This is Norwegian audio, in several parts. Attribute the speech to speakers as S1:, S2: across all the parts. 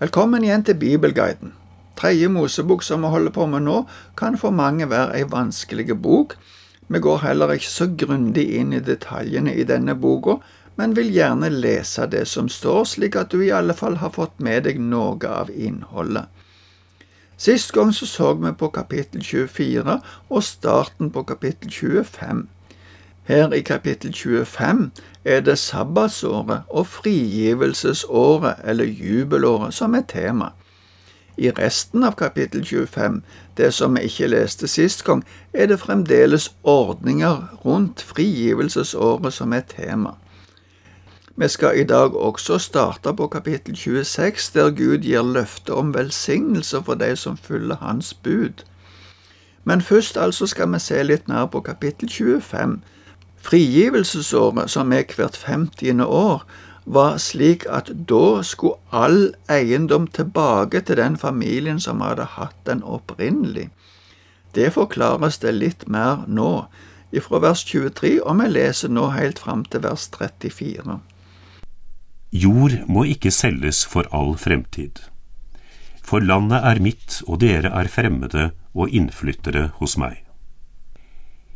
S1: Velkommen igjen til Bibelguiden. Tredje Mosebok som vi holder på med nå, kan for mange være ei vanskelig bok. Vi går heller ikke så grundig inn i detaljene i denne boka, men vil gjerne lese det som står, slik at du i alle fall har fått med deg noe av innholdet. Sist gang så, så vi på kapittel 24 og starten på kapittel 25. Her i kapittel 25 er det sabbatsåret og frigivelsesåret, eller jubelåret, som er tema. I resten av kapittel 25, det som vi ikke leste sist gang, er det fremdeles ordninger rundt frigivelsesåret som er tema. Vi skal i dag også starte på kapittel 26, der Gud gir løfte om velsignelse for de som følger Hans bud. Men først altså skal vi se litt mer på kapittel 25. Frigivelsesåret, som er hvert femtiende år, var slik at da skulle all eiendom tilbake til den familien som hadde hatt den opprinnelig. Det forklares det litt mer nå, ifra vers 23, og vi leser nå helt fram til vers 34.
S2: Jord må ikke selges for all fremtid. For landet er mitt, og dere er fremmede og innflyttere hos meg.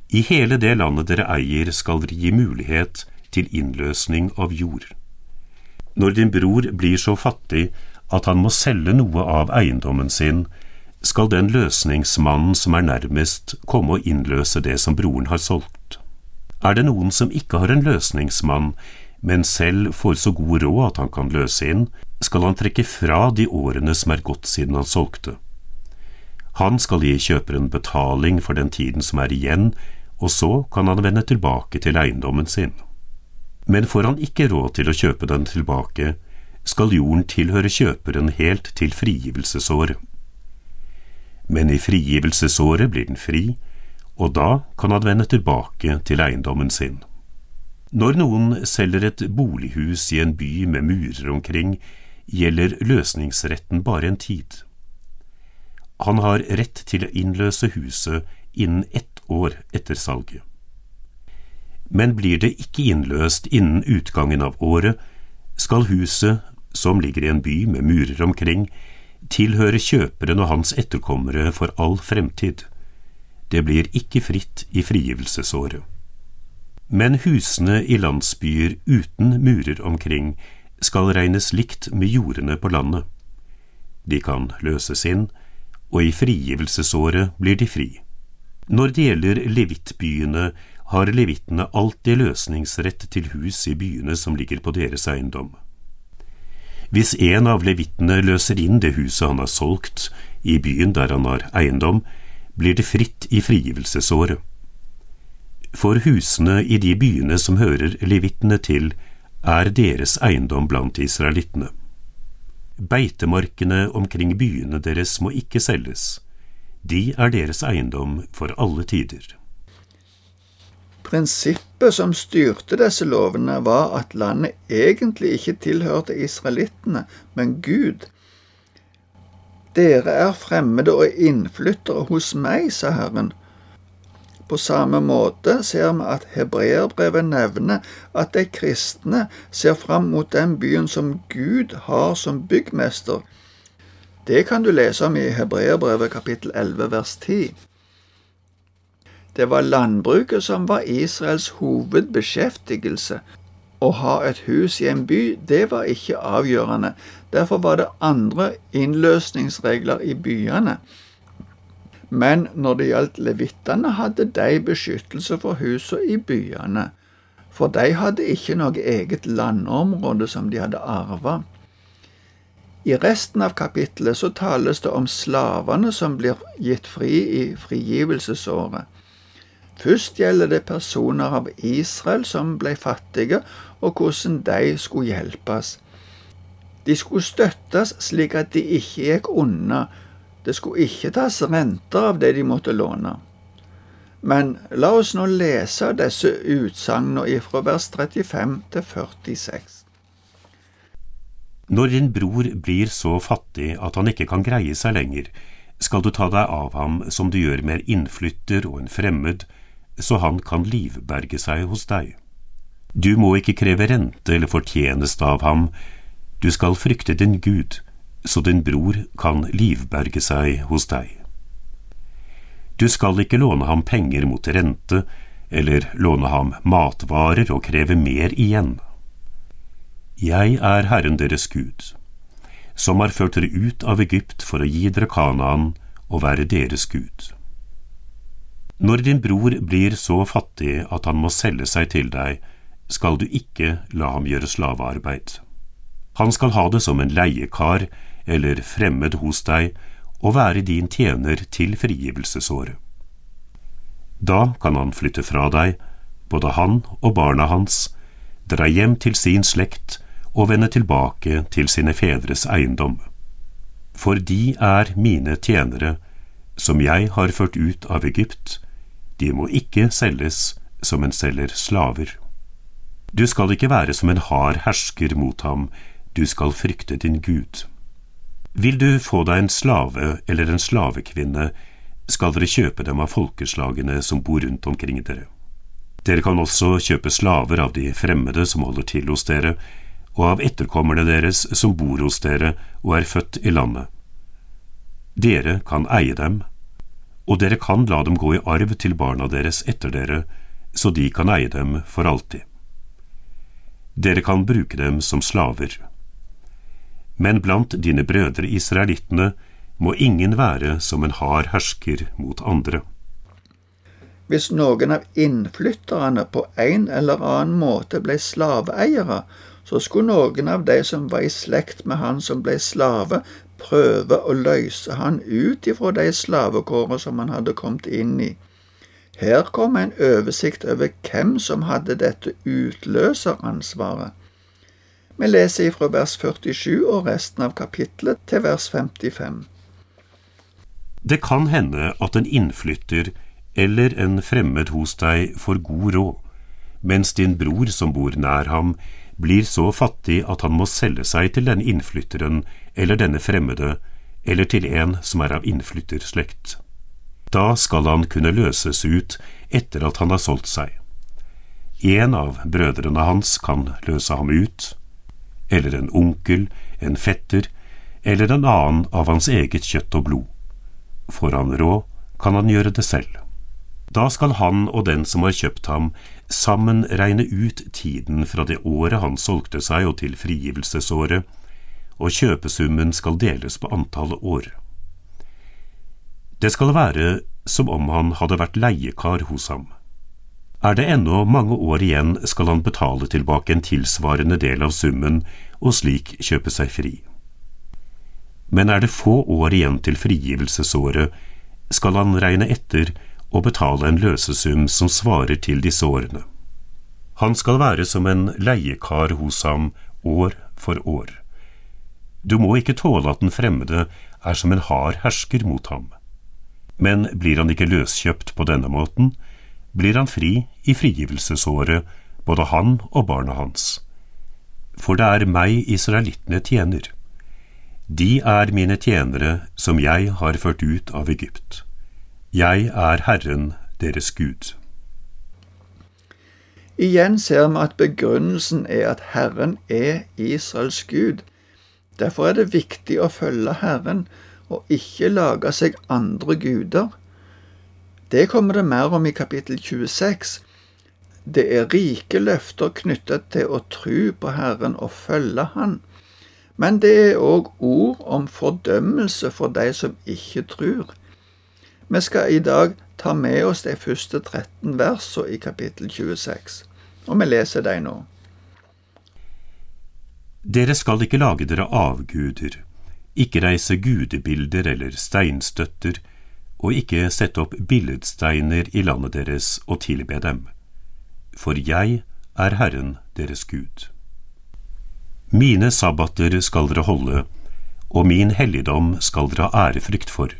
S2: I hele det landet dere eier, skal dere gi mulighet til innløsning av jord. Når din bror blir så fattig at han må selge noe av eiendommen sin, skal den løsningsmannen som er nærmest, komme og innløse det som broren har solgt. Er det noen som ikke har en løsningsmann, men selv får så god råd at han kan løse inn, skal han trekke fra de årene som er gått siden han solgte. Han skal gi kjøperen betaling for den tiden som er igjen, og så kan han vende tilbake til eiendommen sin. Men får han ikke råd til å kjøpe den tilbake, skal jorden tilhøre kjøperen helt til frigivelsesåret. Men i frigivelsesåret blir den fri, og da kan han vende tilbake til eiendommen sin. Når noen selger et bolighus i en by med murer omkring, gjelder løsningsretten bare en tid. Han har rett til å innløse huset innen ett år etter salget. Men blir det ikke innløst innen utgangen av året, skal huset, som ligger i en by med murer omkring, tilhøre kjøperen og hans etterkommere for all fremtid. Det blir ikke fritt i frigivelsesåret. Men husene i landsbyer uten murer omkring skal regnes likt med jordene på landet. De kan løses inn, og i frigivelsesåret blir de fri. Når det gjelder levittbyene, har levittene alltid løsningsrett til hus i byene som ligger på deres eiendom. Hvis en av levittene løser inn det huset han har solgt i byen der han har eiendom, blir det fritt i frigivelsesåret for husene i de byene som hører levittene til, er deres eiendom blant israelittene. Beitemarkene omkring byene deres må ikke selges, de er deres eiendom for alle tider.
S1: Prinsippet som styrte disse lovene, var at landet egentlig ikke tilhørte israelittene, men Gud. Dere er fremmede og innflyttere hos meg, sa Herren, på samme måte ser vi at hebreerbrevet nevner at de kristne ser fram mot den byen som Gud har som byggmester. Det kan du lese om i Hebreerbrevet kapittel 11 vers 10. Det var landbruket som var Israels hovedbeskjeftigelse. Å ha et hus i en by, det var ikke avgjørende. Derfor var det andre innløsningsregler i byene. Men når det gjaldt levittene, hadde de beskyttelse for husene i byene, for de hadde ikke noe eget landområde som de hadde arva. I resten av kapittelet så tales det om slavene som blir gitt fri i frigivelsesåret. Først gjelder det personer av Israel som ble fattige, og hvordan de skulle hjelpes. De skulle støttes slik at de ikke gikk unna, det skulle ikke tas renter av det de måtte låne. Men la oss nå lese disse utsagnene fra vers 35 til 46.
S2: Når din bror blir så fattig at han ikke kan greie seg lenger, skal du ta deg av ham som du gjør med innflytter og en fremmed, så han kan livberge seg hos deg. Du må ikke kreve rente eller fortjeneste av ham, du skal frykte din Gud, så din bror kan livberge seg hos deg. Du skal ikke låne ham penger mot rente, eller låne ham matvarer og kreve mer igjen. Jeg er Herren deres Gud, som har ført dere ut av Egypt for å gi dere Kanaan og være deres Gud. Når din bror blir så fattig at han må selge seg til deg, skal du ikke la ham gjøre slavearbeid. Han skal ha det som en leiekar eller fremmed hos deg og være din tjener til frigivelsesåret. Da kan han flytte fra deg, både han og barna hans, dra hjem til sin slekt og vende tilbake til sine fedres eiendom. For de er mine tjenere, som jeg har ført ut av Egypt, de må ikke selges som en selger slaver. Du skal ikke være som en hard hersker mot ham, du skal frykte din Gud. Vil du få deg en slave eller en slavekvinne, skal dere kjøpe dem av folkeslagene som bor rundt omkring dere. Dere kan også kjøpe slaver av de fremmede som holder til hos dere, og av etterkommerne deres som bor hos dere og er født i landet. Dere kan eie dem, og dere kan la dem gå i arv til barna deres etter dere, så de kan eie dem for alltid. Dere kan bruke dem som slaver men blant dine brødre israelittene må ingen være som en hard hersker mot andre.
S1: Hvis noen av innflytterne på en eller annen måte ble slaveeiere, så skulle noen av de som var i slekt med han som ble slave, prøve å løse han ut ifra de slavekårene som han hadde kommet inn i. Her kom en oversikt over hvem som hadde dette utløseransvaret. Vi leser ifra vers 47 og resten av kapittelet til vers 55.
S2: Det kan hende at en innflytter eller en fremmed hos deg får god råd, mens din bror som bor nær ham, blir så fattig at han må selge seg til denne innflytteren eller denne fremmede, eller til en som er av innflytterslekt. Da skal han kunne løses ut etter at han har solgt seg. En av brødrene hans kan løse ham ut, eller en onkel, en fetter eller en annen av hans eget kjøtt og blod. Får han råd, kan han gjøre det selv. Da skal han og den som har kjøpt ham, sammen regne ut tiden fra det året han solgte seg og til frigivelsesåret, og kjøpesummen skal deles på antallet år. Det skal være som om han hadde vært leiekar hos ham. Er det ennå mange år igjen, skal han betale tilbake en tilsvarende del av summen og slik kjøpe seg fri. Men er det få år igjen til frigivelsesåret, skal han regne etter og betale en løsesum som svarer til disse årene. Han skal være som en leiekar hos ham år for år. Du må ikke tåle at den fremmede er som en hard hersker mot ham. Men blir han ikke løskjøpt på denne måten, blir han fri i frigivelsesåret, både han og barna hans. For det er meg israelittene tjener. De er mine tjenere som jeg har ført ut av Egypt. Jeg er Herren deres Gud.
S1: Igjen ser vi at begrunnelsen er at Herren er Israels Gud. Derfor er det viktig å følge Herren og ikke lage seg andre guder. Det kommer det mer om i kapittel 26. Det er rike løfter knyttet til å tru på Herren og følge Han. Men det er òg ord om fordømmelse for de som ikke tror. Vi skal i dag ta med oss de første 13 versene i kapittel 26, og vi leser dem nå.
S2: Dere skal ikke lage dere avguder, ikke reise gudebilder eller steinstøtter, og ikke sette opp billedsteiner i landet deres og tilbe dem, for jeg er Herren deres Gud. Mine sabbater skal dere holde, og min helligdom skal dere ha ærefrykt for.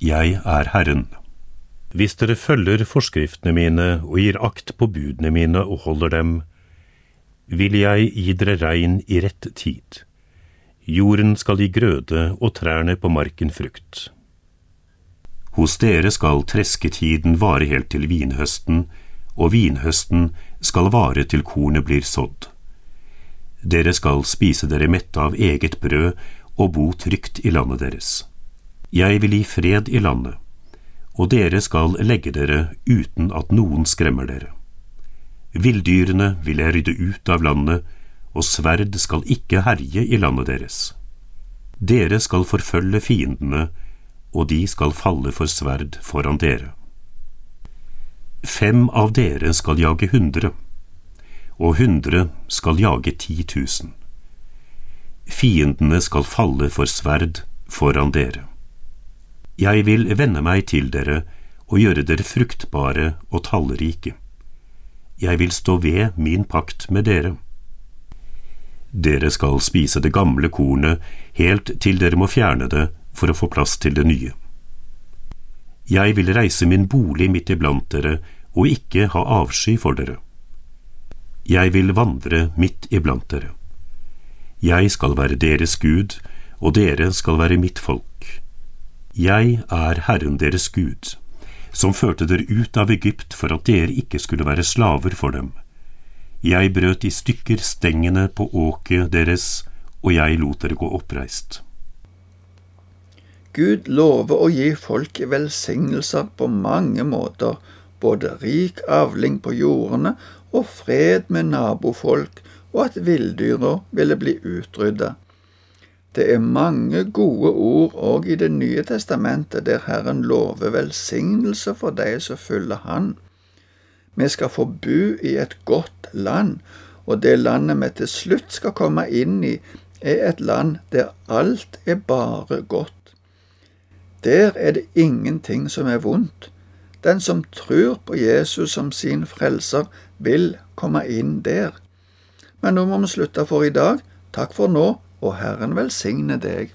S2: Jeg er Herren. Hvis dere følger forskriftene mine og gir akt på budene mine og holder dem, vil jeg gi dere regn i rett tid. Jorden skal gi grøde og trærne på marken frukt. Hos dere skal tresketiden vare helt til vinhøsten, og vinhøsten skal vare til kornet blir sådd. Dere skal spise dere mette av eget brød og bo trygt i landet deres. Jeg vil gi fred i landet, og dere skal legge dere uten at noen skremmer dere. Villdyrene vil jeg rydde ut av landet, og sverd skal ikke herje i landet deres. Dere skal forfølge fiendene, og de skal falle for sverd foran dere. Fem av dere skal jage hundre, og hundre skal jage ti tusen. Fiendene skal falle for sverd foran dere. Jeg vil vende meg til dere og gjøre dere fruktbare og tallrike jeg vil stå ved min pakt med dere. Dere skal spise det gamle kornet helt til dere må fjerne det for å få plass til det nye. Jeg vil reise min bolig midt iblant dere og ikke ha avsky for dere. Jeg vil vandre midt iblant dere. Jeg skal være deres Gud, og dere skal være mitt folk. Jeg er Herren deres Gud som førte dere ut av Egypt for at dere ikke skulle være slaver for dem. Jeg brøt i stykker stengene på åket deres, og jeg lot dere gå oppreist.
S1: Gud lover å gi folk velsignelser på mange måter, både rik avling på jordene og fred med nabofolk, og at villdyra ville bli utrydda. Det er mange gode ord òg i Det nye testamentet der Herren lover velsignelse for de som følger Han. Vi skal få bu i et godt land, og det landet vi til slutt skal komme inn i, er et land der alt er bare godt. Der er det ingenting som er vondt. Den som tror på Jesus som sin frelser, vil komme inn der. Men nå må vi slutte for i dag. Takk for nå og Herren velsigne deg.